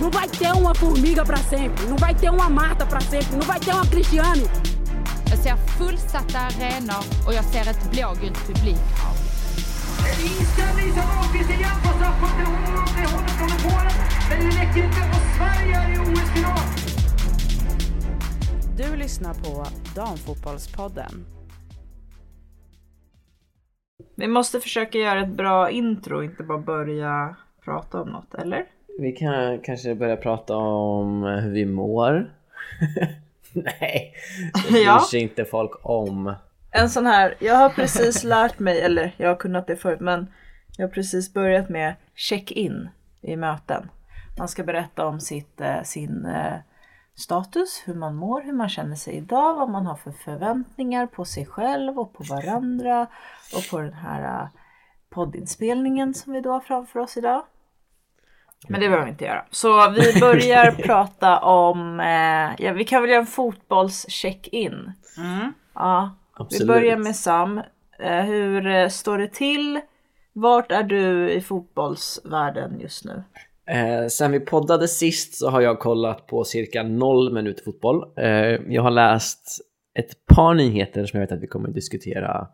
Não vai ter uma formiga para sempre, não vai ter uma Marta para sempre, não vai ter uma Cristiane. Jag ser fullsatta arenor och jag ser ett blågult publikhav. Inställning som Ahlqvist igen på straffpunkten. Hon åt det hållet från Polen. Men det räcker inte och Sverige är i OS-final. Du lyssnar på Damfotbollspodden. Vi måste försöka göra ett bra intro, inte bara börja prata om något, eller? Vi kan kanske börja prata om hur vi mår. Nej, det bryr Ja. sig inte folk om. En sån här, jag har precis lärt mig, eller jag har kunnat det förut, men jag har precis börjat med check-in i möten. Man ska berätta om sitt, eh, sin eh, status, hur man mår, hur man känner sig idag, vad man har för förväntningar på sig själv och på varandra och på den här eh, poddinspelningen som vi då har framför oss idag. Men det behöver vi inte göra. Så vi börjar prata om, eh, ja vi kan väl göra en fotbolls-check-in. Ja, vi börjar med Sam. Eh, hur eh, står det till? Vart är du i fotbollsvärlden just nu? Eh, sen vi poddade sist så har jag kollat på cirka noll minuter fotboll. Eh, jag har läst ett par nyheter som jag vet att vi kommer att diskutera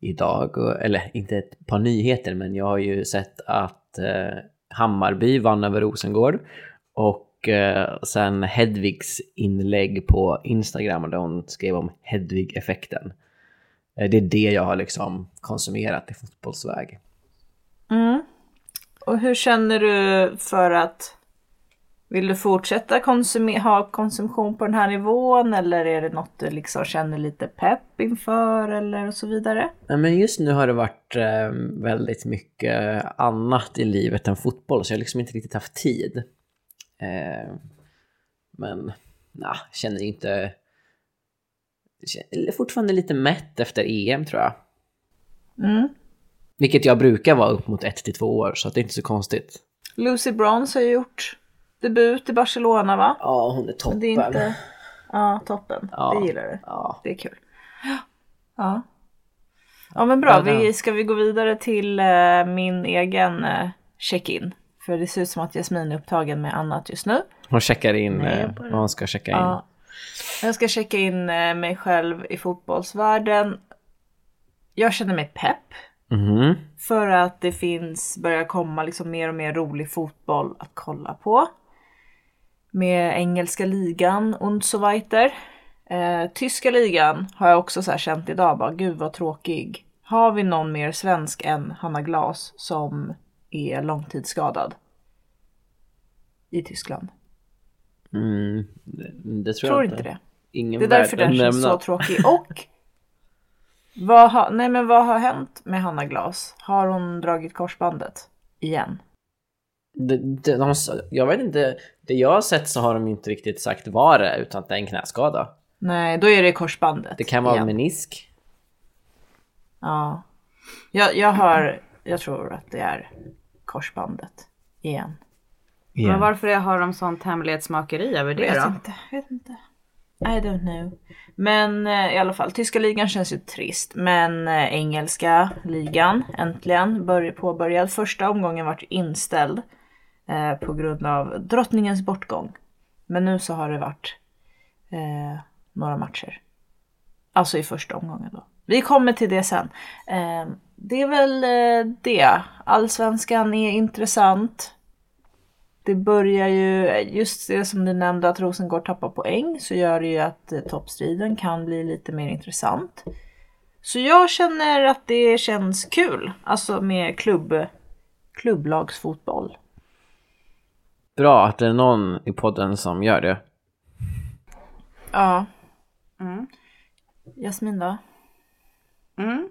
idag. Eller inte ett par nyheter, men jag har ju sett att eh, Hammarby vann över Rosengård. Och eh, sen Hedvigs inlägg på Instagram där hon skrev om Hedvig-effekten. Eh, det är det jag har liksom konsumerat i fotbollsväg. Mm. Och hur känner du för att vill du fortsätta konsum- ha konsumtion på den här nivån eller är det något du liksom känner lite pepp inför eller och så vidare? Nej, men just nu har det varit eh, väldigt mycket annat i livet än fotboll så jag har liksom inte riktigt haft tid. Eh, men nah, känner inte... Känner fortfarande lite mätt efter EM tror jag. Mm. Vilket jag brukar vara upp mot ett till två år så det är inte så konstigt. Lucy Bronze har ju gjort debut i Barcelona va? Ja, hon är toppen. det är inte... Ja, toppen. Ja. Det gillar du. Ja. Det är kul. Ja. Ja men bra, vi, ska vi gå vidare till eh, min egen eh, check-in? För det ser ut som att Jasmin är upptagen med annat just nu. Hon checkar in Nej, eh, vad hon ska checka in. Ja. Jag ska checka in eh, mig själv i fotbollsvärlden. Jag känner mig pepp. Mhm. För att det finns, börjar komma liksom mer och mer rolig fotboll att kolla på. Med engelska ligan und so weiter. Eh, tyska ligan har jag också så här känt idag bara, gud vad tråkig. Har vi någon mer svensk än Hanna Glas som är långtidsskadad? I Tyskland. Mm, det, tror, Tror jag inte det. Ingen Det är därför den känns så tråkig. Och vad har, nej men vad har hänt med Hanna Glas? Har hon dragit korsbandet igen? Det, det, de, jag vet inte, det jag har sett så har de inte riktigt sagt vad det är utan att det är en knäskada. Nej, då är det korsbandet. Det kan vara igen. menisk. Ja. Jag, jag har, jag tror att det är korsbandet igen. Men varför har de sånt hemlighetsmakeri över det vet då? inte, vet inte. I don't know. Men eh, i alla fall, tyska ligan känns ju trist. Men eh, engelska ligan, äntligen, börj- påbörjad. Första omgången vart inställd eh, på grund av drottningens bortgång. Men nu så har det varit eh, några matcher. Alltså i första omgången då. Vi kommer till det sen. Eh, det är väl eh, det. Allsvenskan är intressant. Det börjar ju, just det som du nämnde att Rosengård tappar poäng så gör det ju att eh, toppstriden kan bli lite mer intressant. Så jag känner att det känns kul, alltså med klubb, klubblagsfotboll. Bra att det är någon i podden som gör det. Ja. Mm. Jasmin då? Mm.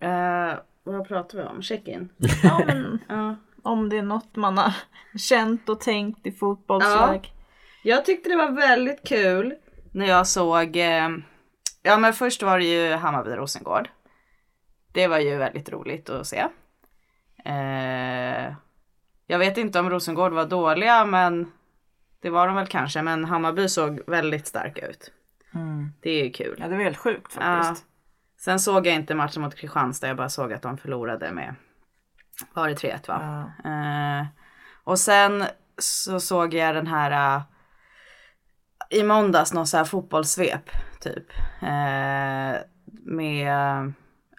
Eh, vad pratar vi om? Check-in? Ja, men Ja. om det är något man har känt och tänkt i fotbollsväg. Jag tyckte det var väldigt kul när jag såg, eh, ja men först var det ju Hammarby Rosengård. Det var ju väldigt roligt att se. Eh, jag vet inte om Rosengård var dåliga men det var de väl kanske men Hammarby såg väldigt starka ut. Mm. Det är ju kul. Ja, det var helt sjukt Ja. faktiskt. Sen såg jag inte matchen mot Kristianstad, jag bara såg att de förlorade med, var det 3-1 va? Ja. Eh, och sen så såg jag den här äh, i måndags någon så här fotbollssvep typ. Eh, med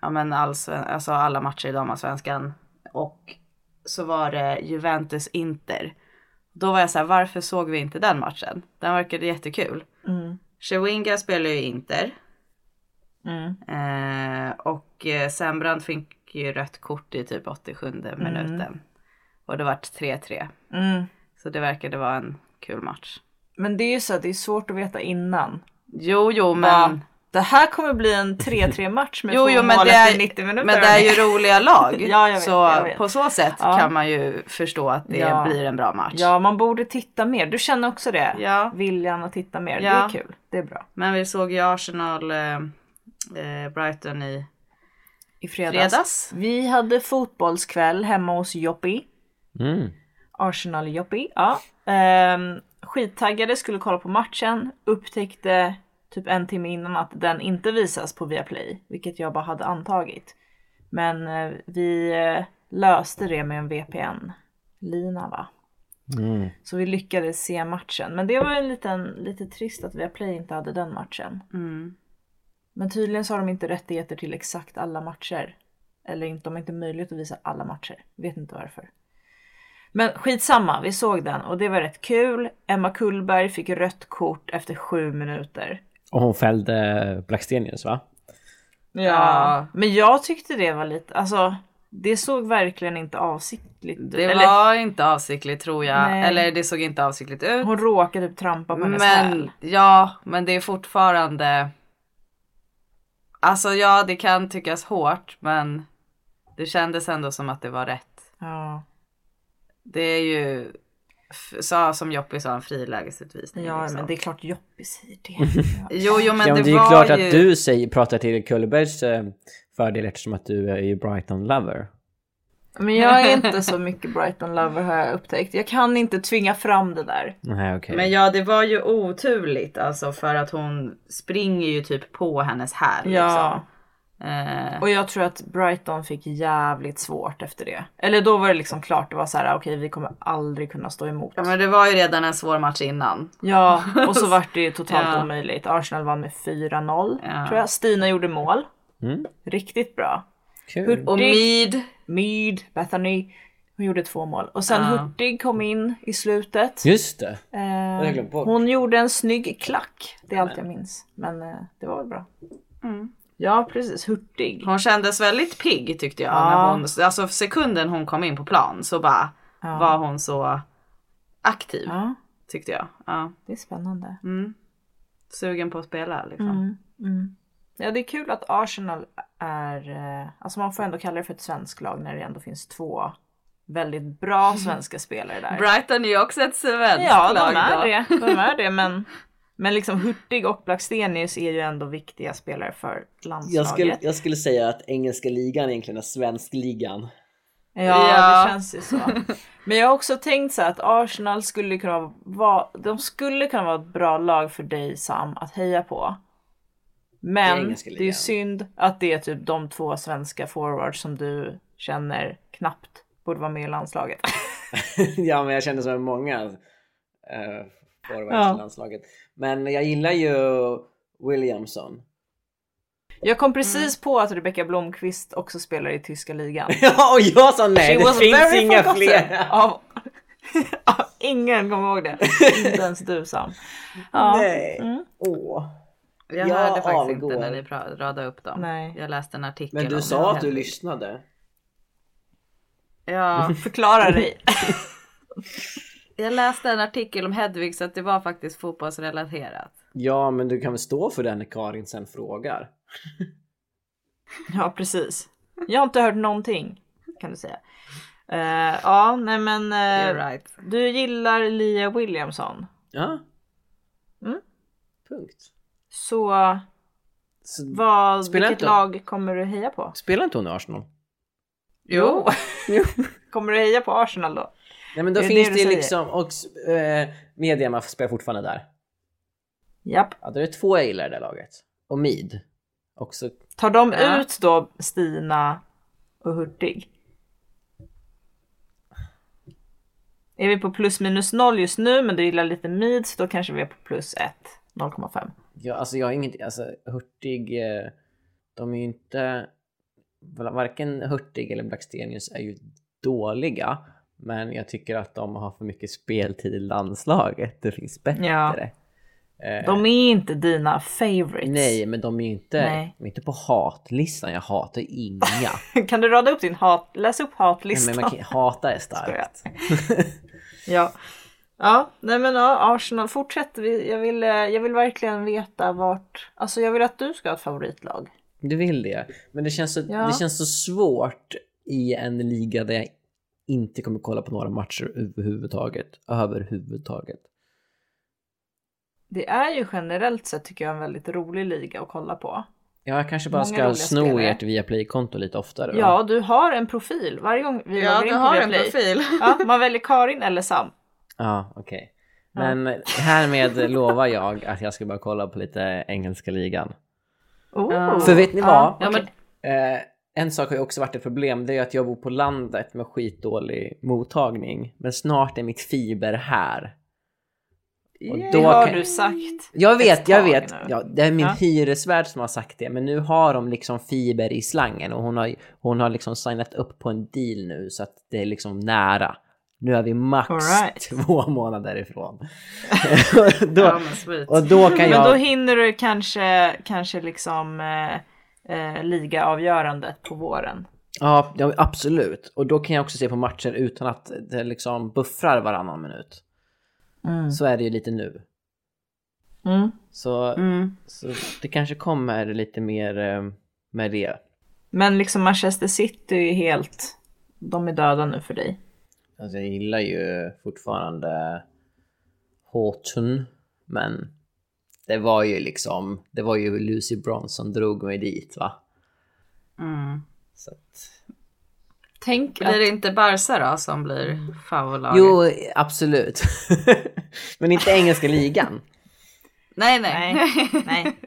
ja, men allsven- alltså alla matcher i damallsvenskan. Och så var det Juventus-Inter. Då var jag så här, varför såg vi inte den matchen? Den verkade jättekul. Mm. Chewinga spelar ju Inter. Mm. Eh, och eh, Sembrand fick ju rött kort i typ 87 minuten. Och det vart 3-3. Mm. Så det verkade vara en kul match. Men det är ju så att det är svårt att veta innan. Jo, jo, men... Va? Det här kommer bli en 3-3 match med Jo, två jo, men mål det, efter är, 90 minuter. men det är ju roliga lag. Ja, jag vet, så jag vet. på så sätt Ja. kan man ju förstå att det Ja. blir en bra match. Ja, man borde titta mer. Du känner också det? Ja. Viljan att titta mer. Det Ja. är kul. Det är bra. Men vi såg ju Arsenal eh, eh, Brighton i I fredags. fredags. Vi hade fotbollskväll hemma hos Joppi. Mm. Arsenal Joppi. Ja. Ehm, skittaggade, skulle kolla på matchen. Upptäckte typ en timme innan att den inte visas på Viaplay. Vilket jag bara hade antagit. Men eh, vi eh, löste det med en VPN-lina va. Mm. Så vi lyckades se matchen. Men det var en liten, lite trist att Viaplay inte hade den matchen. Mm. Men tydligen så har de inte rättigheter till exakt alla matcher. Eller inte, de har inte möjlighet att visa alla matcher. Vet inte varför. Men skitsamma, vi såg den och det var rätt kul. Emma Kullberg fick rött kort efter sju minuter. Och hon fällde Blackstenius va? Ja. Men jag tyckte det var lite, alltså det såg verkligen inte avsiktligt ut. Det Eller, var inte avsiktligt tror jag. Nej. Eller det såg inte avsiktligt ut. Hon råkade typ trampa på hennes Men häl. ja, men det är fortfarande. Alltså ja, det kan tyckas hårt, men det kändes ändå som att det var rätt. Ja. Det är ju, sa, som Joppi sa, en frilägesutvisning. ja, liksom. men det är klart Joppi säger det. Jo, jo, men ja, det, men det är ju var klart ju... att du säger, pratar till Kullbergs eh, fördel eftersom att du är ju Brighton-lover. Men jag är inte så mycket Brighton lover har jag upptäckt. Jag kan inte tvinga fram det där. Nej, okej. Men ja, det var ju oturligt alltså för att hon springer ju typ på hennes här. Ja. Liksom. Eh, Och jag tror att Brighton fick jävligt svårt efter det. Eller då var det liksom klart, det var så här: okej vi kommer aldrig kunna stå emot. ja, men det var ju redan en svår match innan. Ja, och så vart det ju totalt Ja. omöjligt. Arsenal vann med 4-0 Ja. tror jag. Stina gjorde mål. Mm. Riktigt bra. Kul. Och Mead, Mead, Bethany, hon gjorde två mål. Och sen Ja. Hurtig kom in i slutet. Just det. Eh, hon gjorde en snygg klack. Det är allt jag minns. Men eh, det var väl bra. Mm. Ja precis, Hurtig. hon kändes väldigt pigg tyckte jag. Ja. När hon, alltså sekunden hon kom in på plan så bara Ja. var hon så aktiv Ja, tyckte jag. Ja. det är spännande. Mm. Sugen på att spela liksom. Mm, mm. Ja det är kul att Arsenal är, eh, alltså man får ändå kalla det för ett svenskt lag när det ändå finns två väldigt bra svenska spelare där. Brighton är ju också ett svenskt Ja lag de är då. det, de är det men Men liksom Hurtig och Blackstenius är ju ändå viktiga spelare för landslaget. Jag skulle, jag skulle säga att engelska ligan egentligen är svenskligan. Ja, Ja. det känns ju så. Men jag har också tänkt så här att Arsenal skulle kunna vara, de skulle kunna vara ett bra lag för dig Sam att heja på. Men det är ligan. synd att det är typ de två svenska forwards som du känner knappt borde vara med i landslaget. ja, men jag känner som många uh, forwards Ja. i landslaget. Men jag gillar ju Williamson. Jag kom precis på att Rebecka Blomqvist också spelar i tyska ligan. Ja, och jag sa nej, She det finns inga fler. Av, ingen kommer ihåg det. Inte ens du Sam. Ja. Nej. Mm. Åh. Jag Jag hörde faktiskt avgår. inte när ni radade upp dem. Nej. Jag läste en artikel Men du om sa det. att du lyssnade. Ja, Förklara dig. Jag läste en artikel om Hedvig så att det var faktiskt fotbollsrelaterat. Ja, men du kan väl stå för den när Karin sen frågar. Ja precis. Jag har inte hört någonting kan du säga. Eh, ja nej men You're right. du gillar Lia Williamson. Ja. Mm. Punkt. Så Så, vad, Spelar vilket inte- lag kommer du heja på? spelar inte hon i Arsenal? Jo. kommer du heja på Arsenal då? Nej men då Det finns det ju liksom, och eh, Mediama spelar fortfarande där. Japp. Ja, då är det två jag gillar i det laget. Och Mid. Också. Tar de Ja. ut då Stina och Hurtig? Är vi på plus minus noll just nu men du gillar lite mid så då kanske vi är på plus 1. 0,5. Ja, alltså jag har inget, alltså Hurtig, eh, de är ju inte, varken Hurtig eller Blackstenius är ju dåliga. Men jag tycker att de har för mycket speltid i landslaget. Det finns bättre. Ja. Eh, De är inte dina favorites. Nej, men de är inte, Nej. de är inte på hatlistan. Jag hatar inga. Kan du rada upp din hat, läs upp Nej, hatlistan. men man kan, hata är starkt. Ja. Ja, nej men ja, Arsenal, fortsätt. Jag vill, eh, jag vill verkligen veta vart, alltså jag vill att du ska ha ett favoritlag. Du vill det. Men det känns, så, Ja. det känns så svårt i en liga där jag inte kommer kolla på några matcher överhuvudtaget. Överhuvudtaget. Det är ju generellt sett tycker jag en väldigt rolig liga att kolla på. Ja, jag kanske bara Många ska sno spelare. ert Viaplay-konto lite oftare. då. Ja, du har en profil varje gång vi Ja, loggar du in på har en Viaplay. profil. Ja, man väljer Karin eller Sam. Ja, okej. Men härmed lovar jag att jag ska bara kolla på lite engelska ligan. Oh. Ja. För vet ni vad? Ja, men, Eh, en sak har ju också varit ett problem, det är att jag bor på landet med skitdålig mottagning. Men snart är mitt fiber här. Och Det då har kan- du sagt. Jag vet, jag vet. Ja, det är min Ja. hyresvärd som har sagt det. Men nu har de liksom fiber i slangen och hon har, hon har liksom signat upp på en deal nu så att det är liksom nära. Nu är vi max right. två månader ifrån. då, ja, men och då kan Men jag... då hinner du kanske, kanske liksom eh, eh, ligaavgörandet på våren. Ja, ja, absolut. Och då kan jag också se på matcher utan att det liksom buffrar varannan minut. Så är det ju lite nu. Mm. Så, Mm. så det kanske kommer lite mer eh, med det. Men liksom Manchester City är helt, de är döda nu för dig. Alltså jag gillar ju fortfarande Horton, men det var ju liksom, det var ju Lucy Bronze som drog mig dit va. Mm. Så att, Tänk Blir att, det inte Barca då som blir favoritlaget? jo, absolut. men inte engelska ligan. Nej, nej. nej, nej.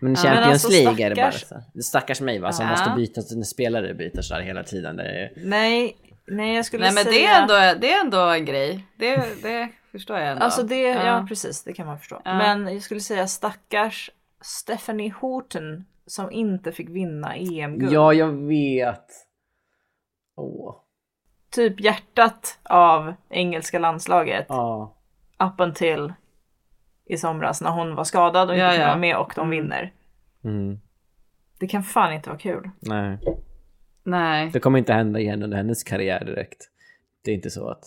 Men Ja, Champions men alltså, League är det bara stackars- så. Stackars mig va, som Ja. måste byta spelare byter så här hela tiden. Det är, nej, nej jag skulle Nej men säga. det är, ändå, det är ändå en grej. Det, det förstår jag ändå. Alltså det, ja. Ja. precis, det kan man förstå. Ja. Men jag skulle säga stackars Stephanie Horton som inte fick vinna EM-guld. ja, jag vet. Åh. Typ hjärtat av engelska landslaget. Ja. Up until i somras när hon var skadad och inte Ja, kunde ja. vara med och de vinner. Mm. Det kan fan inte vara kul. Nej. Nej. Det kommer inte hända igen under hennes karriär direkt. Det är inte så att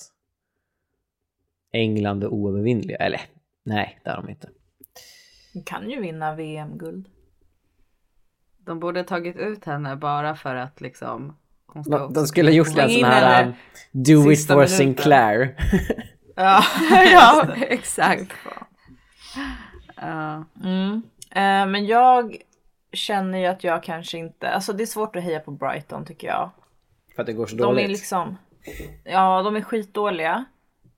England är oövervinnliga. Eller nej, det är de inte. Hon kan ju vinna VM-guld. De borde tagit ut henne bara för att liksom hon ska De, de skulle gjort en sån här um, Do it for minuten. Sinclair. Ja. ja, exakt. Ja. Mm. Eh, men jag känner ju att jag kanske inte, alltså det är svårt att heja på Brighton tycker jag. för att det går så De dåligt. är liksom, ja de är skitdåliga.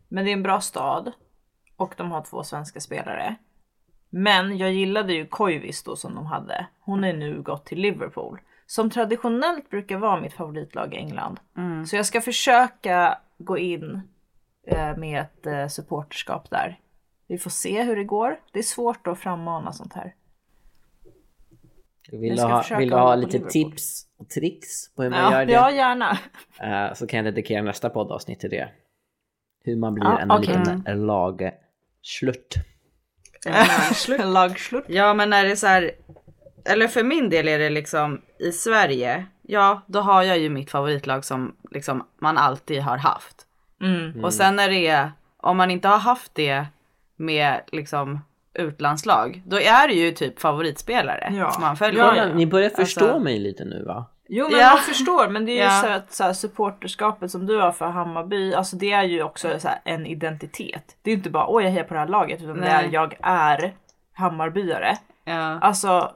Men det är en bra stad. Och de har två svenska spelare. Men jag gillade ju Koivis då som de hade. Hon är nu gått till Liverpool. Som traditionellt brukar vara mitt favoritlag i England. Så jag ska försöka gå in eh, med ett eh, supporterskap där. Vi får se hur det går. Det är svårt att frammana sånt här. Vill du ska ha, vill du ha lite Liverpool. tips och tricks på hur man Ja, gör det? ja gärna. Eh, så kan jag dedikera nästa poddavsnitt till det. Hur man blir Ja, en okej. liten lagslutt. Lagslut. ja men när det är så här, eller för min del är det liksom i Sverige, ja då har jag ju mitt favoritlag som liksom man alltid har haft. Mm. Och sen när det är, om man inte har haft det med liksom utlandslag, då är det ju typ favoritspelare Ja. som man följer. Ja, ja. Ni börjar förstå Alltså- mig lite nu va? Jo men Ja. man förstår men det är ju Ja. så att så här, supporterskapet som du har för Hammarby, alltså det är ju också så här, en identitet. Det är ju inte bara åh jag hejar på det här laget utan det Nej. är jag är Hammarbyare. Ja. Alltså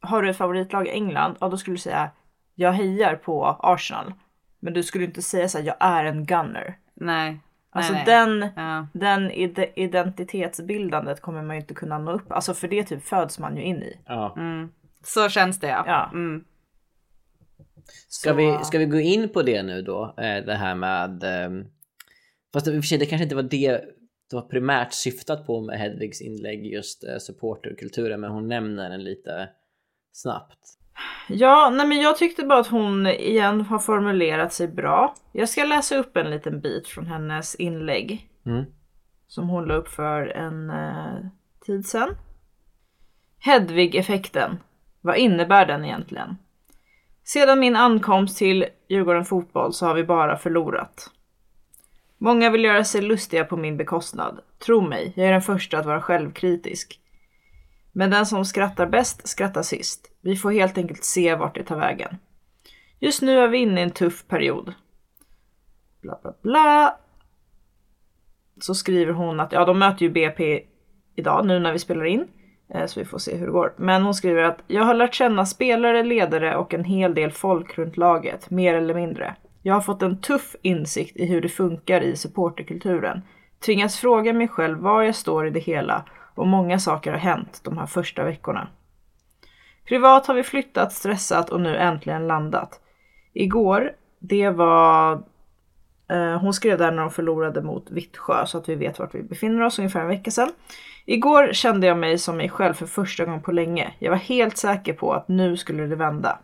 har du ett favoritlag i England, ja då skulle du säga jag hejar på Arsenal. Men du skulle inte säga så här, jag är en gunner. Nej. Alltså nej, nej. den, Ja. den ide- identitetsbildandet kommer man ju inte kunna nå upp, alltså för det typ föds man ju in i. Ja. Mm. Så känns det ja. Ja. Mm. Ska, Så- vi, ska vi gå in på det nu då? Eh, Det här med... ehm, Fast i och för sig, det kanske inte var det det var primärt syftat på med Hedvigs inlägg, just eh, supporterkulturen, men hon nämner den lite snabbt. Ja, nej men jag tyckte bara att hon igen har formulerat sig bra. Jag ska läsa upp en liten bit från hennes inlägg. Mm. Som hon la upp för en eh, tid sedan. Hedvig-effekten. Vad innebär den egentligen? Sedan min ankomst till Djurgården Fotboll så har vi bara förlorat. Många vill göra sig lustiga på min bekostnad. Tro mig, jag är den första att vara självkritisk. Men den som skrattar bäst skrattar sist. Vi får helt enkelt se vart det tar vägen. Just nu är vi inne i en tuff period. Bla bla bla. Så skriver hon att ja, de möter ju BP idag nu när vi spelar in. Eh, så vi får se hur det går. Men hon skriver att jag har lärt känna spelare, ledare och en hel del folk runt laget, mer eller mindre. Jag har fått en tuff insikt i hur det funkar i supporterkulturen. Tvingas fråga mig själv var jag står i det hela och många saker har hänt de här första veckorna. Privat har vi flyttat, stressat och nu äntligen landat. Igår, det var... Eh, hon skrev där när de förlorade mot Vittsjö så att vi vet vart vi befinner oss ungefär en vecka sedan. Igår kände jag mig som mig själv för första gången på länge. Jag var helt säker på att nu skulle det vända.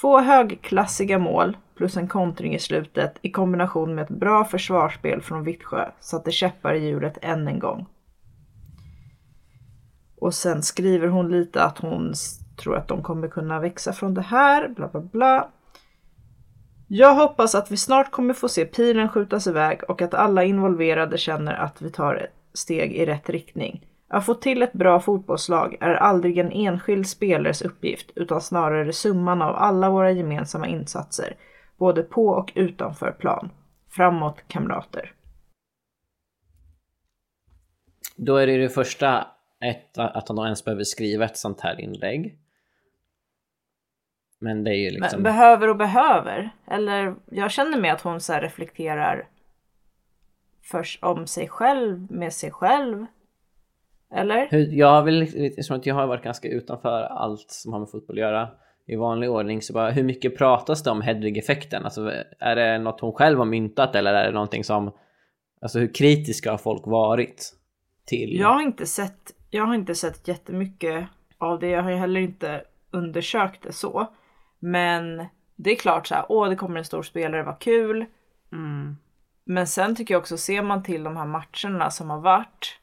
Två högklassiga mål plus en kontring i slutet i kombination med ett bra försvarsspel från Vittsjö satte käppar i hjulet än en gång. Och sen skriver hon lite att hon tror att de kommer kunna växa från det här, bla bla bla. Jag hoppas att vi snart kommer få se pilen skjutas iväg och att alla involverade känner att vi tar ett steg i rätt riktning. Att få till ett bra fotbollslag är aldrig en enskild spelares uppgift utan snarare summan av alla våra gemensamma insatser, både på och utanför plan. Framåt kamrater. Då är det ju det första ett, att hon ens behöver skriva ett sånt här inlägg. Men det är ju liksom... Men behöver och behöver. Eller jag känner mig att hon så reflekterar först om sig själv med sig själv. Eller? Jag vill, eftersom att jag har varit ganska utanför allt som har med fotboll att göra i vanlig ordning, så bara hur mycket pratas det om Hedvig-effekten? Alltså, är det något hon själv har myntat eller är det någonting som... Alltså hur kritiska har folk varit till? Jag har inte sett, jag har inte sett jättemycket av det. Jag har ju heller inte undersökt det så. Men det är klart så här, åh det kommer en stor spelare, vad kul. Mm. Men sen tycker jag också, ser man till de här matcherna som har varit.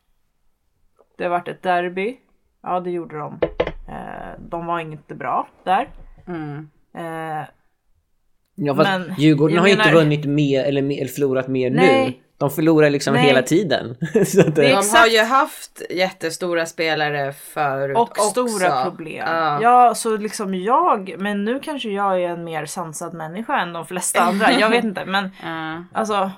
Det har varit ett derby. Ja, det gjorde de. Eh, de var inte bra där. Mm. Eh, Ja, fast Men, Djurgården jag har ju inte vunnit mer eller, eller förlorat mer nu. De förlorar liksom Nej. hela tiden. så det, är De har ju haft jättestora spelare förut och också. stora problem. Ja. Ja, så liksom jag, men nu kanske jag är en mer sansad människa än de flesta andra. Jag vet inte, men Ja. alltså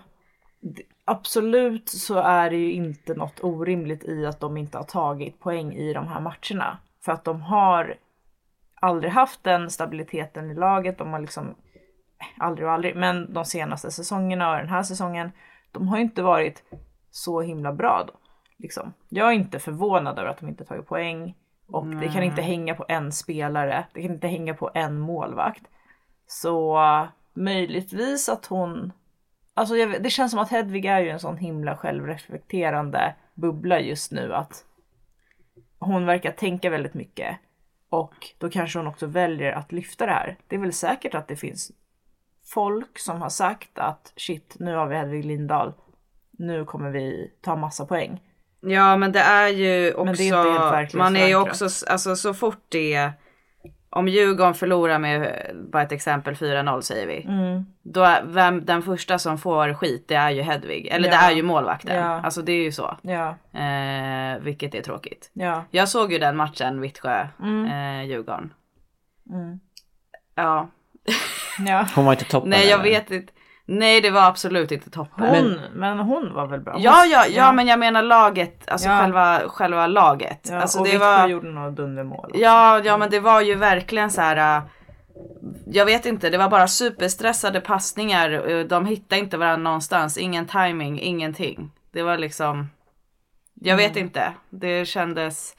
absolut så är det ju inte något orimligt i att de inte har tagit poäng i de här matcherna. För att de har aldrig haft den stabiliteten i laget. De har liksom, eh, aldrig och aldrig, men de senaste säsongerna och den här säsongen, de har ju inte varit så himla bra då. Liksom. Jag är inte förvånad över att de inte tagit poäng. Och det kan inte hänga på en spelare, det kan inte hänga på en målvakt. Så möjligtvis att hon... Alltså jag, det känns som att Hedvig är ju en sån himla självreflekterande bubbla just nu att hon verkar tänka väldigt mycket. Och då kanske hon också väljer att lyfta det här. Det är väl säkert att det finns folk som har sagt att shit, nu har vi Hedvig Lindahl. Nu kommer vi ta massa poäng. Ja men det är ju också, Men det är inte helt verklighetsförankrat. man är ju också, alltså så fort det om Djurgården förlorar med, bara ett exempel, 4-0 säger vi. Mm. Då är vem, den första som får skit det är ju Hedvig. Eller Ja. det är ju målvakten. Ja. Alltså det är ju så. Ja, Eh, vilket är tråkigt. ja. Jag såg ju den matchen Vittsjö, Mm. eh. Mm. Ja. ja. hon var inte toppen. Nej jag eller? vet inte. Nej det var absolut inte toppen. Hon, men, hon var väl bra? Hon- Ja, ja, ja, men jag menar laget, alltså Ja. själva, själva laget. Ja, alltså och det var, gjorde några dundermål. ja, ja, men det var ju verkligen så här. äh, Jag vet inte, det var bara superstressade passningar. äh, De hittade inte varandra någonstans. Ingen timing, ingenting. Det var liksom. Jag vet Mm. inte. Det kändes.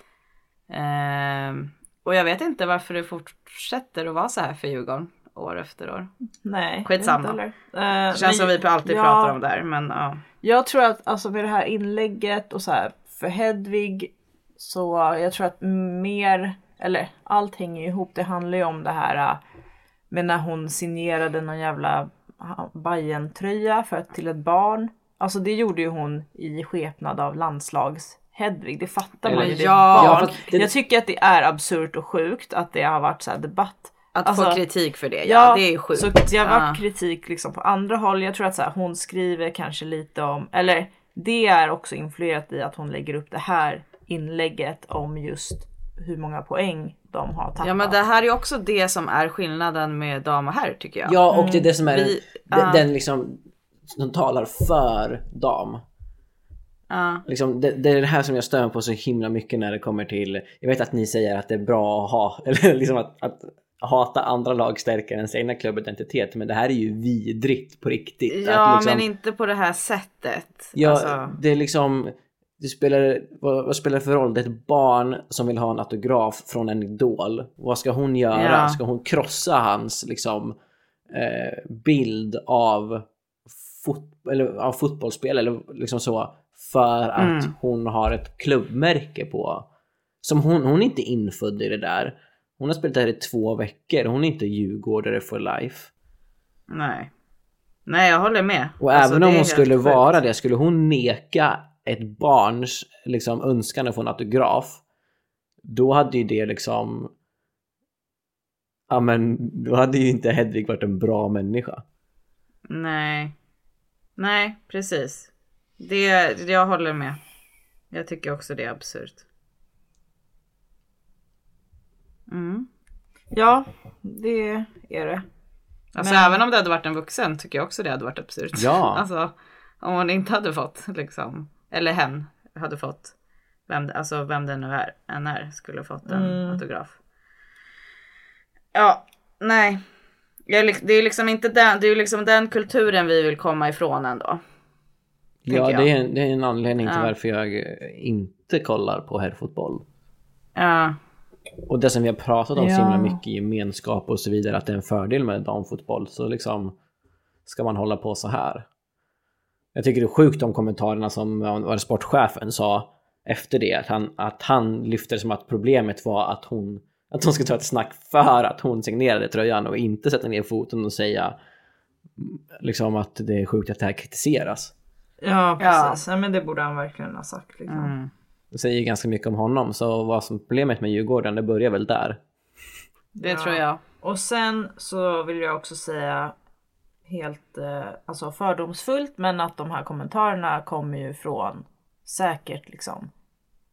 ehm, och jag vet inte varför det fortsätter att vara så här för Djurgården. År efter år. Nej. Skitsamma. Eh, Det känns som vi alltid ja, pratar om det här men ja. Jag tror att alltså med det här inlägget och så här för Hedvig så jag tror att mer, eller allt hänger ihop. Det handlar ju om det här äh, med när hon signerade någon jävla bayern tröja för till ett barn. Alltså det gjorde ju hon i skepnad av landslags Hedvig, det fattar man ju. Det är Ja, barn. det- Jag tycker att det är absurt och sjukt att det har varit så här debatt. Att Alltså, få kritik för det, ja, det är sjukt. Så det har varit Ja. kritik liksom på andra håll. Jag tror att så här, hon skriver kanske lite om, eller det är också influerat i att hon lägger upp det här inlägget om just hur många poäng de har tappat. Ja men det här är också det som är skillnaden med dam och herr tycker jag. Ja och det är det som är Vi- den, ja. den liksom som talar för dam. Ja. Liksom, det, det är det här som jag stör på så himla mycket när det kommer till, jag vet att ni säger att det är bra att ha, eller liksom att, att hata andra lag stärker ens egna klubbidentitet men det här är ju vidrigt på riktigt. Ja liksom, men inte på det här sättet. Ja, Alltså, det är liksom, det spelar, vad, vad spelar det för roll? Det är ett barn som vill ha en autograf från en idol. Vad ska hon göra? Ja. Ska hon krossa hans liksom eh, bild av, fot, eller, av fotbollsspel eller liksom så för att Mm. hon har ett klubbmärke på? Som hon, hon är inte infödd i det där. Hon har spelat där i två veckor. Hon är inte djurgårdare for life. nej. Nej jag håller med. Och Alltså, även om hon skulle sjukt. vara det, skulle hon neka ett barns liksom, önskan att få en autograf, då hade ju det liksom... Ja men då hade ju inte Hedvig varit en bra människa. Nej. Nej precis. Det, jag håller med. Jag tycker också det är absurt. Mm. Ja, det är det. Alltså Men- även om det hade varit en vuxen tycker jag också det hade varit absurt. Ja. alltså om hon inte hade fått liksom, eller hen hade fått, vem, alltså vem det nu är, än är, skulle fått en Mm. autograf. Ja, nej. Jag är lik- Det är liksom inte den, det är liksom den kulturen vi vill komma ifrån ändå. Ja, det är, en, det är en anledning till Ja. varför jag inte kollar på herrfotboll. Ja, Och det som vi har pratat om så Ja. himla mycket, gemenskap och så vidare, att det är en fördel med damfotboll, så liksom ska man hålla på så här. Jag tycker det är sjukt de kommentarerna som var sportchefen sa efter det, att han, att han lyfte det som att problemet var att hon att hon ska ta ett snack för att hon signerade tröjan och inte sätta ner foten och säga mm, liksom att det är sjukt att det här kritiseras. Ja, Ja. precis. Ja. men det borde han verkligen ha sagt. Liksom. mm. Det säger ju ganska mycket om honom, så vad som problemet med Djurgården, det börjar väl där. det Ja. tror jag. Och sen så vill jag också säga helt eh, alltså fördomsfullt men att de här kommentarerna kommer ju från säkert liksom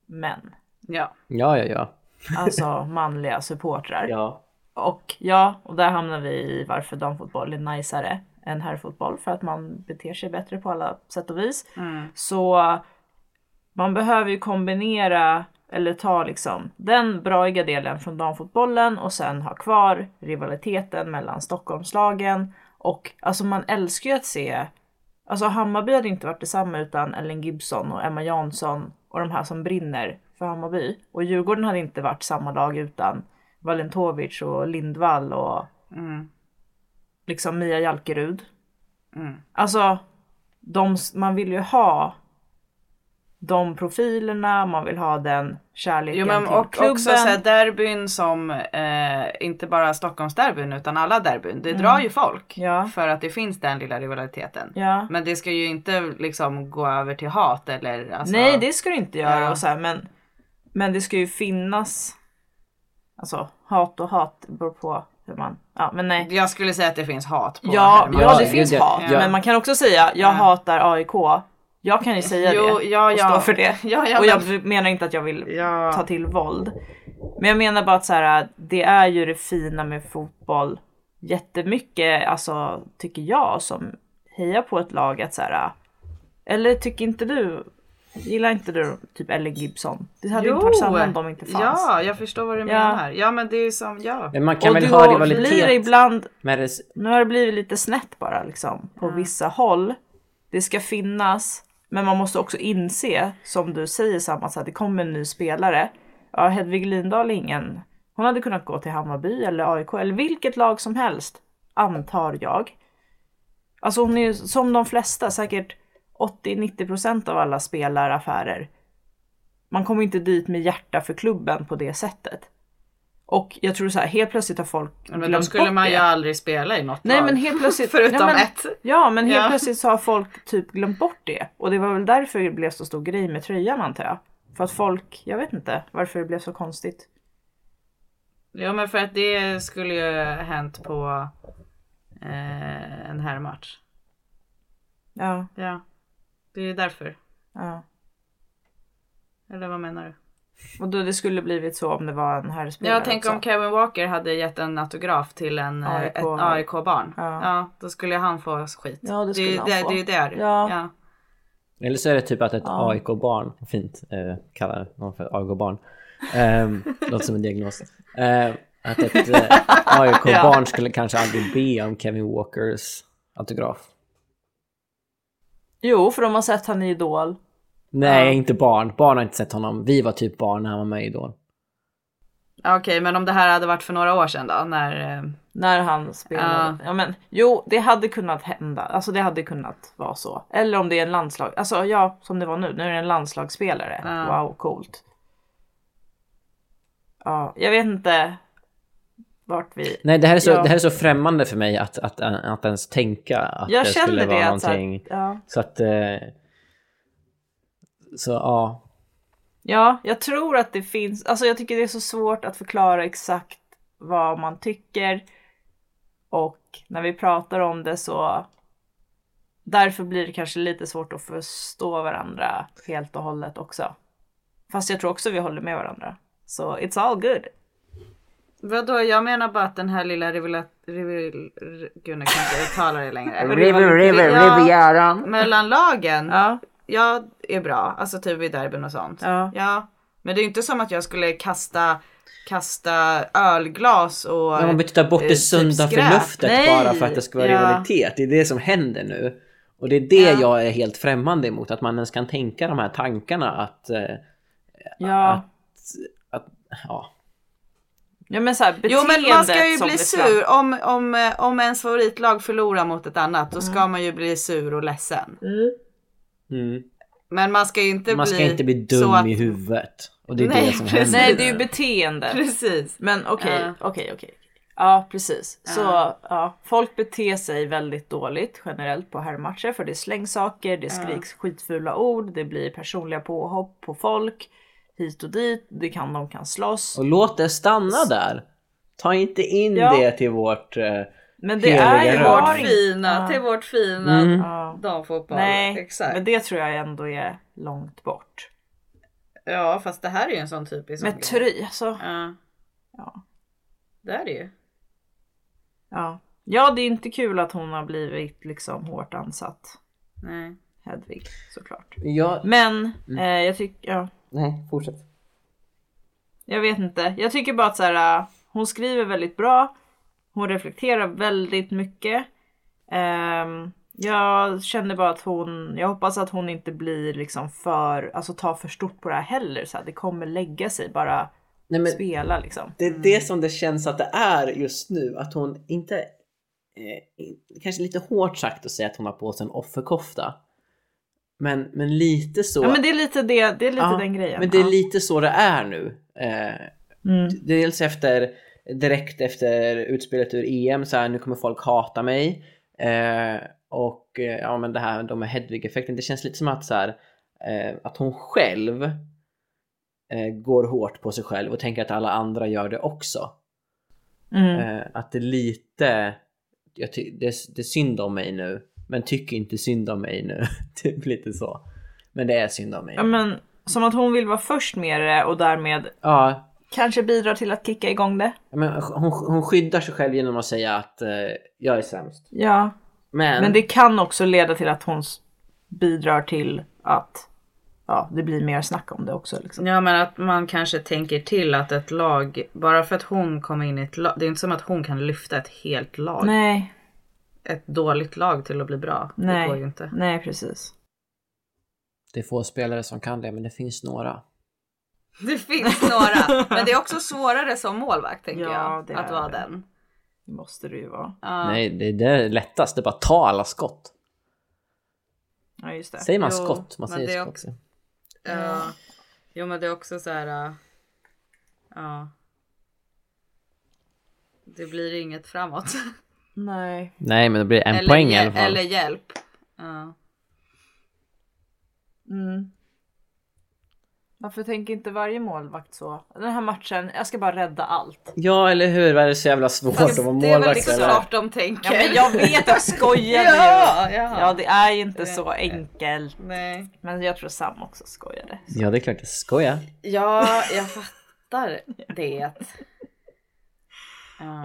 män. Ja. Ja, ja, ja. Alltså manliga supportrar. ja. Och ja, och där hamnar vi i varför damfotboll är najsare än herrfotboll för att man beter sig bättre på alla sätt och vis. Mm. Så man behöver ju kombinera eller ta liksom den braiga delen från damfotbollen och sen ha kvar rivaliteten mellan Stockholmslagen och alltså man älskar ju att se Alltså Hammarby hade inte varit detsamma utan Ellen Gibson och Emma Jansson och de här som brinner för Hammarby. Och Djurgården hade inte varit samma lag utan Valentovic och Lindvall och Mm. liksom Mia Jalkerud. Mm. Alltså, de, man vill ju ha de profilerna, man vill ha den kärleken Jo men till och klubben. också så här derbyn som eh, inte bara Stockholmsderbyn utan alla derbyn. Det drar ju folk. Mm. Ja. För att det finns den lilla rivaliteten. ja. Men det ska ju inte liksom gå över till hat eller alltså, Nej det ska du inte göra Ja. och så här, men, men det ska ju finnas Alltså hat och hat beror på hur man, ja men nej. Jag skulle säga att det finns hat på Ja, ja det finns det- hat ja. men man kan också säga jag Ja. hatar AIK. Jag kan ju säga Jo, det ja, och ja. stå för det. Ja, ja, och jag men- menar inte att jag vill Ja. ta till våld. Men jag menar bara att så här, det är ju det fina med fotboll jättemycket, alltså tycker jag som hejar på ett lag att så här, eller tycker inte du, gillar inte du typ Ellen Gibson? Det hade ju inte varit samma om de inte fanns. Ja, jag förstår vad du Ja. menar. Ja men det är ju som, ja. Men man kan och väl ha blir det rivalitet ibland, med det, nu har det blivit lite snett bara liksom på vissa håll. Det ska finnas, men man måste också inse, som du säger Samma, att det kommer en ny spelare. Ja, Hedvig Lindahl är ingen, hon hade kunnat gå till Hammarby eller AIK eller vilket lag som helst. antar jag. Alltså hon är ju som de flesta, säkert 80-90% av alla spelaraffärer. Man kommer inte dit med hjärta för klubben på det sättet. Och jag tror så här, helt plötsligt har folk Men då glömt skulle bort man det. ju aldrig spela i något Nej lag. men helt plötsligt. Förutom ja, men, ett. Ja men helt Ja. plötsligt så har folk typ glömt bort det. Och det var väl därför det blev så stor grej med tröjan antar jag. För att folk, jag vet inte varför det blev så konstigt. Ja men för att det skulle ju hänt på eh, en herrmatch. Ja, Ja. Det är därför. ja. Eller vad menar du? Och då det skulle blivit så om det var en herrspelare Jag tänker om Kevin Walker hade gett en autograf till en, eh, AIK-barn. Ja. Ja. då skulle han få skit. Ja, det skulle ju han det, få. det är ju där. Ja. Ja. Eller så är det typ att ett Ja. AIK-barn, fint eh, kallar någon för AIK-barn, um, låter som en diagnos. Eh, att ett eh, AIK-barn skulle kanske aldrig be om Kevin Walkers autograf. Jo, för de har sett han i Idol. Nej, Ja. inte barn. Barn har inte sett honom. Vi var typ barn när han var med i Idol. Okej, men om det här hade varit för några år sedan då? När, eh, När han spelade. Ja. men jo, det hade kunnat hända. Alltså det hade kunnat vara så. Eller om det är en landslag. Alltså ja, som det var nu. Nu är det en landslagsspelare. Ja. Wow, coolt. Ja, jag vet inte vart vi... Nej, det här är så, Ja. det här är så främmande för mig att, att, att ens tänka att Jag det skulle vara det att så någonting. ja. Så att... Så ja. ja, jag tror att det finns. Alltså jag tycker det är så svårt att förklara exakt vad man tycker. Och när vi pratar om det så därför blir det kanske lite svårt att förstå varandra helt och hållet också. Fast jag tror också vi håller med varandra. Så it's all good. vadå, jag menar bara att den här lilla rivila... Rivil, gud, nu kan jag inte uttala det längre. River, river, Ja. Rivieran. Mellan lagen, Ja, ja, är bra. Alltså typ i derbyn och sånt. Ja. ja. Men det är ju inte som att jag skulle kasta, kasta ölglas och... Men man vill ta bort eh, det typ sunda skräp. förnuftet Nej, bara för att det ska vara ja. rivalitet. Det är det som händer nu. Och det är det Ja. jag är helt främmande emot. Att man ens kan tänka de här tankarna att... Eh, ja. att, att ja. ja men så här, Jo men man ska ju bli fram- sur om, om, eh, om ens favoritlag förlorar mot ett annat. Då ska man ju bli sur och ledsen. Mm. Men man ska ju inte Man bli ska inte bli dum att- i huvudet. Och det är Nej, det som precis. händer. Nej, det är ju beteendet. Precis. Men okej, okej, okej. Ja, precis. Så Ja. ja, folk beter sig väldigt dåligt generellt på herrmatcher för det slängs saker, det skriks skitfula ord, det blir personliga påhopp på folk hit och dit, det kan, de kan slåss. Och låt det stanna där. Ta inte in Ja. det till vårt... Eh, Men det är ju rör. Vårt fina, Ja. till vårt fina Mm. Damfotboll. Nej, Exakt. men det tror jag ändå är långt bort. Ja fast det här är ju en sån typisk Med tröja, alltså. Ja. Ja. Det är det ju. Ja. ja, det är inte kul att hon har blivit liksom hårt ansatt. Nej. Hedvig, såklart. ja, Men Mm. eh, jag tycker, ja. nej, fortsätt. Jag vet inte. Jag tycker bara att så här, äh, hon skriver väldigt bra. Hon reflekterar väldigt mycket. Ehm, jag känner bara att hon, jag hoppas att hon inte blir liksom för, alltså tar för stort på det här heller. Så här, det kommer lägga sig, bara Nej, men spela liksom. det är det som det känns att det är just nu. Att hon inte... Eh, kanske lite hårt sagt att säga att hon har på sig en offerkofta. Men, men lite så... Ja men det är lite det, det är lite Ja, den grejen. Men det är Ja. lite så det är nu. Eh, Mm. Dels efter, direkt efter utspelet ur EM, så här, nu kommer folk hata mig. Eh, och eh, ja men det här då med Hedvig-effekten, det känns lite som att så här, eh, att hon själv eh, går hårt på sig själv och tänker att alla andra gör det också. Mm. Eh, att det är lite, jag det, det är synd om mig nu, men tycker inte synd om mig nu. typ lite så. Men det är synd om mig. Ja men som att hon vill vara först med det och därmed Ja, kanske bidrar till att kicka igång det. Men hon, hon skyddar sig själv genom att säga att eh, jag är sämst. Ja, Men, men det kan också leda till att hon bidrar till att ja, det blir mer snack om det också. Liksom. Ja men att man kanske tänker till att ett lag, bara för att hon kommer in i ett lag, det är inte som att hon kan lyfta ett helt lag. Nej, Ett dåligt lag till att bli bra. Det nej, går ju inte. nej precis. det är få spelare som kan det, men det finns några. Det finns några. Men det är också svårare som målvakt tänker Ja, jag. det Att vara det. den. Det måste det ju vara. Ja. Nej, det, det är lättast. Det är bara att ta alla skott. Ja just det. Säger man Jo, skott? Man men säger skott. också- Ja. Jo men det är också så här. äh, Ja. Det blir inget framåt. Nej. Nej, men det blir en eller, poäng i alla fall. eller hjälp. Ja. Mm. Varför tänker inte varje målvakt så? Den här matchen, jag ska bara rädda allt. Ja, eller hur? Vad är det så jävla svårt att vara Det är väl målvakt? liksom klart de tänker. Ja men jag vet, jag skojade ju. ja, ja. Ja det är inte så enkelt. Nej. Men jag tror Sam också skojade. Ja, det är klart jag skojar. Ja, jag fattar det. Ja.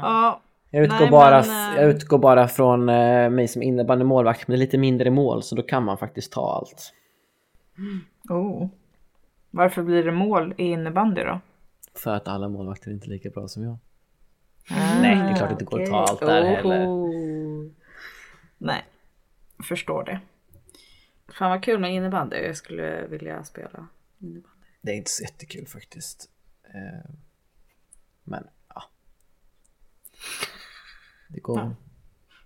Ja. Jag utgår, Nej, bara, men, eh, jag utgår bara från eh, mig som innebandymålvakt, men det är lite mindre mål så då kan man faktiskt ta allt. Oh. Varför blir det mål i innebandy då? För att alla målvakter är inte lika bra som jag. Ah, Nej, det är klart att det går att ta allt där heller. Nej. Förstår det. Fan vad kul med innebandy. Jag skulle vilja spela. Det är inte så jättekul faktiskt. Eh, Men ja. Det går,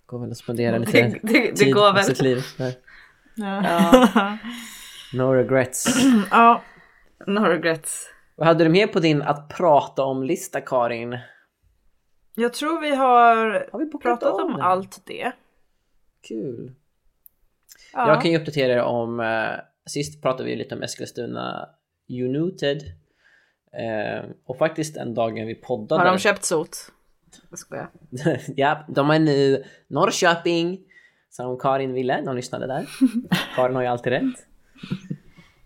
går väl att spendera lite Det- det- det tid går väl. sitt liv. där. Ja. No regrets. ja. No regrets. Vad hade du med på din att prata om-lista Karin? Jag tror vi har, Har vi pratat om den? allt det. Kul. Ja. Jag kan ju uppdatera er om, eh, sist pratade vi lite om Eskilstuna United. Eh, och faktiskt en dagen vi poddade. Har de köpt sot? Jag skojar. ja, de är nu Norrköping. Som Karin ville, de lyssnade där. Karin har ju alltid rätt.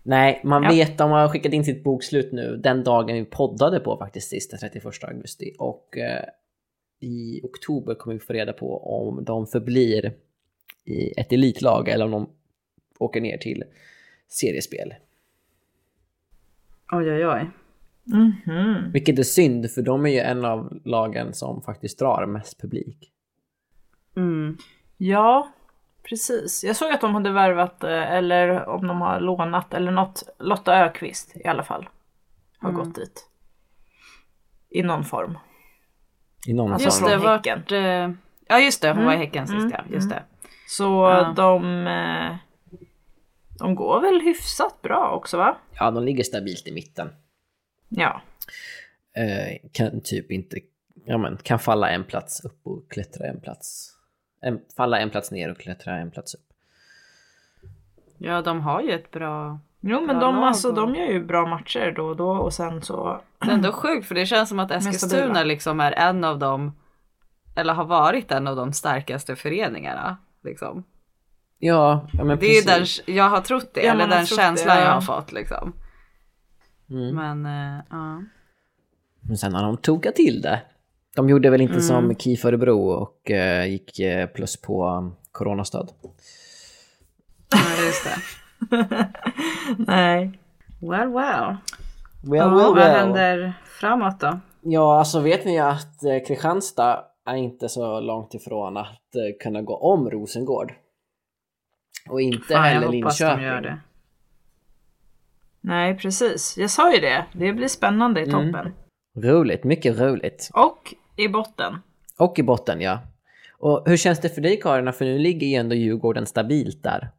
Nej, man Ja. vet, de har skickat in sitt bokslut nu den dagen vi poddade på faktiskt sist, den 31 augusti. Och eh, i oktober kommer vi få reda på om de förblir i ett elitlag eller om de åker ner till seriespel. Oj oj oj. Mhm. Vilket är synd, för de är ju en av lagen som faktiskt drar mest publik. Mm. Ja, precis. Jag såg att de hade värvat, eh, eller om de har lånat, eller något. Lotta Ökvist i alla fall. Har Mm. gått dit. I någon form. I någon Alltså, Just form. det, vart... Häcken. eh, Ja just det, hon Mm. var i Häcken sist Mm. ja. Just det. Så Ja. de, eh, de går väl hyfsat bra också va? Ja, de ligger stabilt i mitten. Ja. Eh, kan typ inte, ja men kan falla en plats upp och klättra en plats. En, falla en plats ner och klättra en plats upp. Ja de har ju ett bra... Jo men Bra de, lag alltså, och- de gör ju bra matcher då och då och sen så... Det är ändå sjukt för det känns som att Eskilstuna liksom är en av de... Eller har varit en av de starkaste föreningarna. Liksom. Ja, ja men Det är precis. den jag har trott det, Ja, eller den känslan det, ja. jag har fått liksom. Mm. Men eh, ja. Men sen har de tokat till det. De gjorde väl inte Mm. som KIF Örebro och eh, gick eh, plus på um, coronastöd. Ja, just det. Nej. Well well. Well, Ja, vad händer framåt då? Ja, alltså vet ni att eh, Kristianstad är inte så långt ifrån att eh, kunna gå om Rosengård. Och inte Fan, jag heller hoppas de Linköping. gör det. Nej precis. Jag sa ju det. Det blir spännande i Mm. toppen. Roligt, mycket roligt. Och i botten. Och i botten ja. Och hur känns det för dig Karin? För nu ligger ju ändå Djurgården stabilt där.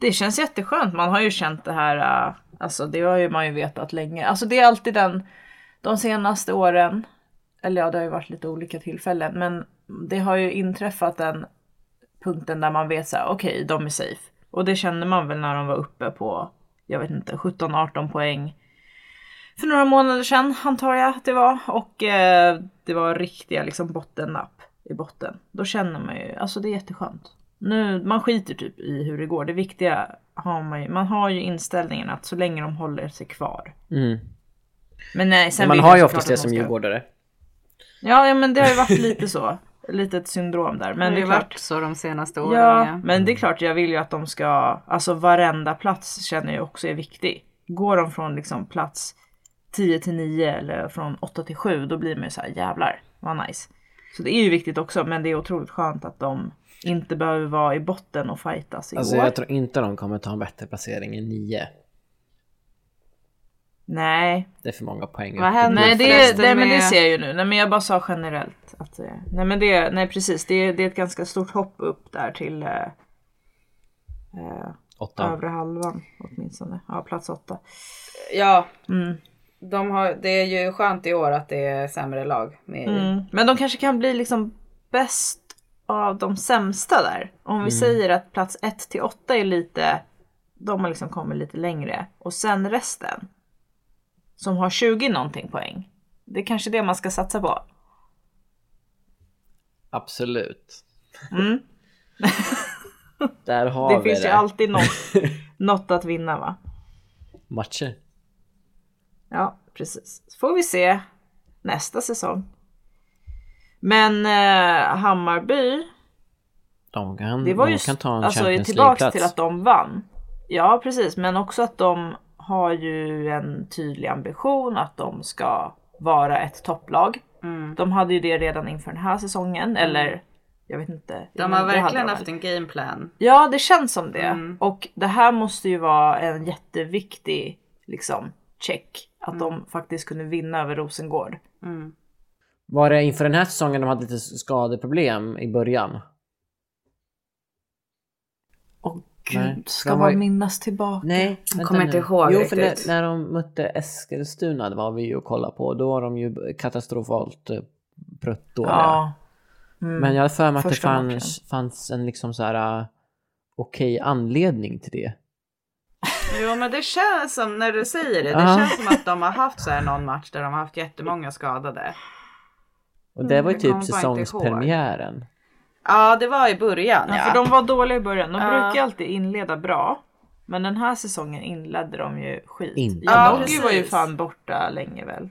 Det känns jätteskönt. Man har ju känt det här, äh, alltså det har ju man ju vetat länge. Alltså det är alltid den, de senaste åren, eller ja det har ju varit lite olika tillfällen, men det har ju inträffat den punkten där man vet så här, okej de är safe. Och det kände man väl när de var uppe på, jag vet inte, 17-18 poäng. För några månader sedan antar jag att det var. Och eh, det var riktiga liksom bottennapp i botten. Då känner man ju, alltså det är jätteskönt. Nu, man skiter typ i hur det går. Det viktiga har man ju, man har ju inställningen att så länge de håller sig kvar. Mm. Men nej, sen Men man har ju oftast det som djurgårdare. Ja, ja, men det har ju varit lite så. Lite ett syndrom där. Men det har varit så de senaste åren. Ja, Ja, men det är klart jag vill ju att de ska, alltså varenda plats känner jag också är viktig. Går de från liksom plats 10 till 9 eller från 8 till 7 då blir man ju så här jävlar vad nice. Så det är ju viktigt också men det är otroligt skönt att de inte behöver vara i botten och fightas i Alltså år. jag tror inte de kommer ta en bättre placering än nio. Nej, Det är för många poäng. Vad händer? nej, det, nej men det ser jag ju nu. Nej men jag bara sa generellt. Att, eh, nej men det, nej precis. Det, är- det är ett ganska stort hopp upp där till eh, eh, Åtta. övre halvan åtminstone. Ja, plats åtta. Ja, Mm. De har, det är ju skönt i år att det är sämre lag med. Mm. Men de kanske kan bli liksom bäst av de sämsta där. Om vi säger att plats 1 till 8 är lite, de har liksom kommit lite längre. Och sen resten, som har 20 någonting poäng. Det är kanske det man ska satsa på. Absolut. Mm. Där har Det vi finns det. ju alltid något, något att vinna va? Matcher. Ja, precis. Så får vi se nästa säsong. Men eh, Hammarby, De kan, det var de ju kan ta en alltså, Champions tillbaks League-plats. till att de vann. Ja, precis, men också att de har ju en tydlig ambition att de ska vara ett topplag. Mm. De hade ju det redan inför den här säsongen, eller jag vet inte. De har verkligen de haft en gameplan. Ja, det känns som det. Mm. Och det här måste ju vara en jätteviktig liksom check. Att Mm. de faktiskt kunde vinna över Rosengård. Var det inför den här säsongen de hade lite skadeproblem i början? Och Nej, gud, ska de man har minnas tillbaka? Nej, vänta kommer inte ihåg Jo, för när, riktigt. när de mötte Eskilstuna, det var vi ju och kollade på, då var de ju katastrofalt eh, pruttdåliga. Ja. Mm. Men jag hade för mig att det Första fanns, fanns en liksom så här uh, okej anledning till det. Jo men det känns som, när du säger det, det Ja. känns som att de har haft så här någon match där de har haft jättemånga skadade. Och det var ju jag typ säsongspremiären. Ja det var i början Ja, ja. för de var dåliga i början. De Ja. brukar alltid inleda bra. Men den här säsongen inledde de ju skit. Inte Ja, Janogy var ju fan borta länge väl.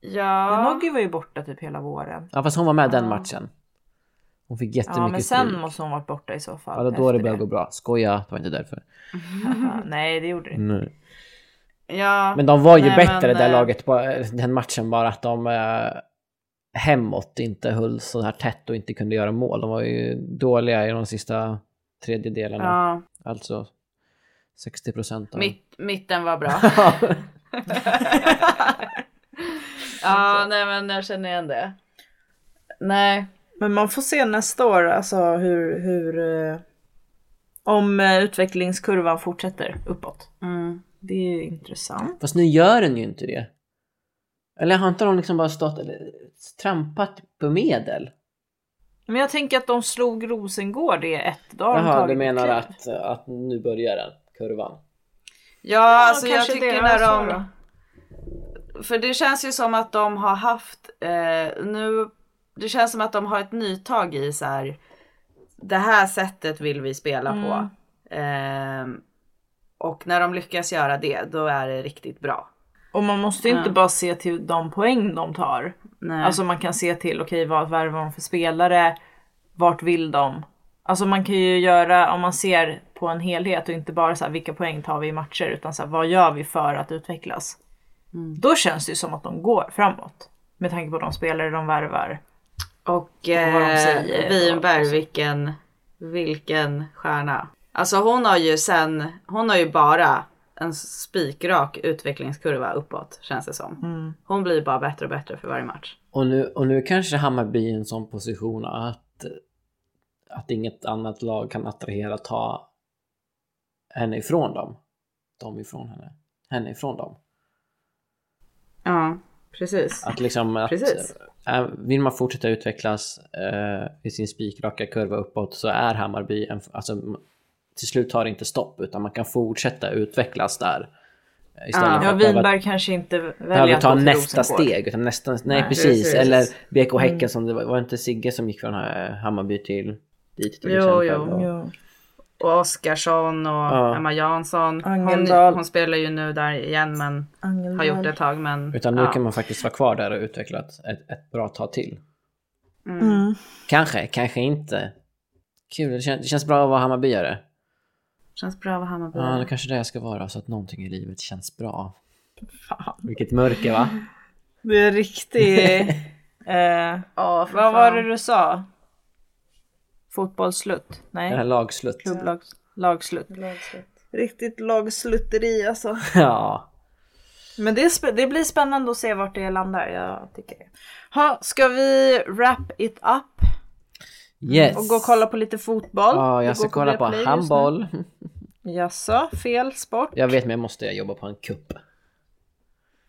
Ja. Janogy var ju borta typ hela våren. Ja fast hon var med den matchen. Hon fick Ja jättemycket men sen stryk. måste hon varit borta i så fall. Ja, då det började gå bra. Skoja, det var inte därför. Nej det gjorde det inte. Nej. Ja. Men de var ju Nej, bättre men, det eh, laget på eh, den matchen bara att de eh, hemåt inte höll så här tätt och inte kunde göra mål. De var ju dåliga i de sista tredjedelarna. ja. Alltså 60 procent. Mitt, mitten var bra. ja nej men jag känner igen det. Nej. Men man får se nästa år alltså hur, hur eh, om eh, utvecklingskurvan fortsätter uppåt. Mm. Det är ju intressant. Fast nu gör den ju inte det. Eller har inte de liksom bara stått eller trampat på medel? Men jag tänker att de slog Rosengård i ett. De Jaha, du menar kliv. att, att nu börjar den kurvan? Ja, alltså jag tycker det, när ja, så de... För det känns ju som att de har haft eh, nu. Det känns som att de har ett nytag i så här. Det här sättet vill vi spela på. Ehm, och när de lyckas göra det, då är det riktigt bra. Och man måste inte Ja. bara se till de poäng de tar. Nej. Alltså man kan se till, okej vad värvar de för spelare? Vart vill de? Alltså man kan ju göra, om man ser på en helhet och inte bara så här, vilka poäng tar vi i matcher utan så här, vad gör vi för att utvecklas? Då känns det ju som att de går framåt. Med tanke på de spelare de värvar. Och eh, Winberg, vilken, vilken stjärna. Alltså hon har ju sen, hon har ju bara en spikrak utvecklingskurva uppåt känns det som. Mm. Hon blir bara bättre och bättre för varje match. Och nu, och nu kanske Hammarby är i en sån position att, att inget annat lag kan attrahera ta henne ifrån dem. De ifrån henne. Henne ifrån dem. Ja, precis. Att liksom att, Precis. Vill man fortsätta utvecklas äh, i sin spikraka kurva uppåt så är Hammarby en, alltså till slut tar det inte stopp utan man kan fortsätta utvecklas där. eh, Istället för Ja, att behöva, Winberg kanske inte väljer att ta nästa steg. Utan nästa, nej, Nej, precis. precis. Eller BK Häcken som det var, var inte Sigge som gick från eh, Hammarby till dit till Jo, exempel. jo, Och- Jo. Och Oskarsson och Ja. Emma Jansson. Hon, Angeldal. hon spelar ju nu där igen men har gjort det ett tag men. Utan nu ja. kan man faktiskt vara kvar där och utveckla ett, ett, ett bra tag till. Mm. Kanske, kanske inte. Kul, det, kän, det känns bra att vara Hammarbyare. Känns bra att vara Hammarby. Ja, det kanske det jag ska vara så att någonting i livet känns bra. Fan. Vilket mörker va? Det är riktigt... eh, Ja, för vad fan. var det du sa? Fotbollsslutt? Det här Nej, lagslutt. klubblags... Lagslutt. Riktigt lagslutteri alltså. Ja. Men det, det blir spännande att se vart det landar. Jag tycker det. Ha, ska vi wrap it up Yes. och gå och kolla på lite fotboll? Ja, jag ska kolla på handboll. Jaså, fel sport? Jag vet men jag måste jobba på en kupp.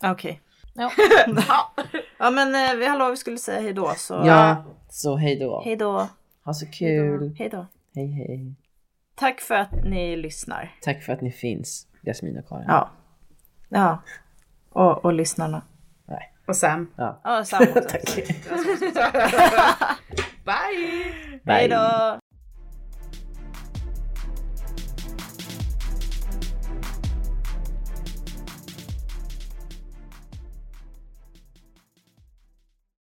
Okej. Ja. ja men eh, vi, hallå vi skulle säga hej då så. Ja, så hej då. Ha så kul. Hej då. Hej hej. Tack för att ni lyssnar. Tack för att ni finns, Jasmin och Karin. Ja. Ja. Och, och lyssnarna. Och sen. Ja, samma. Tack. Bye! Bye. Hej då.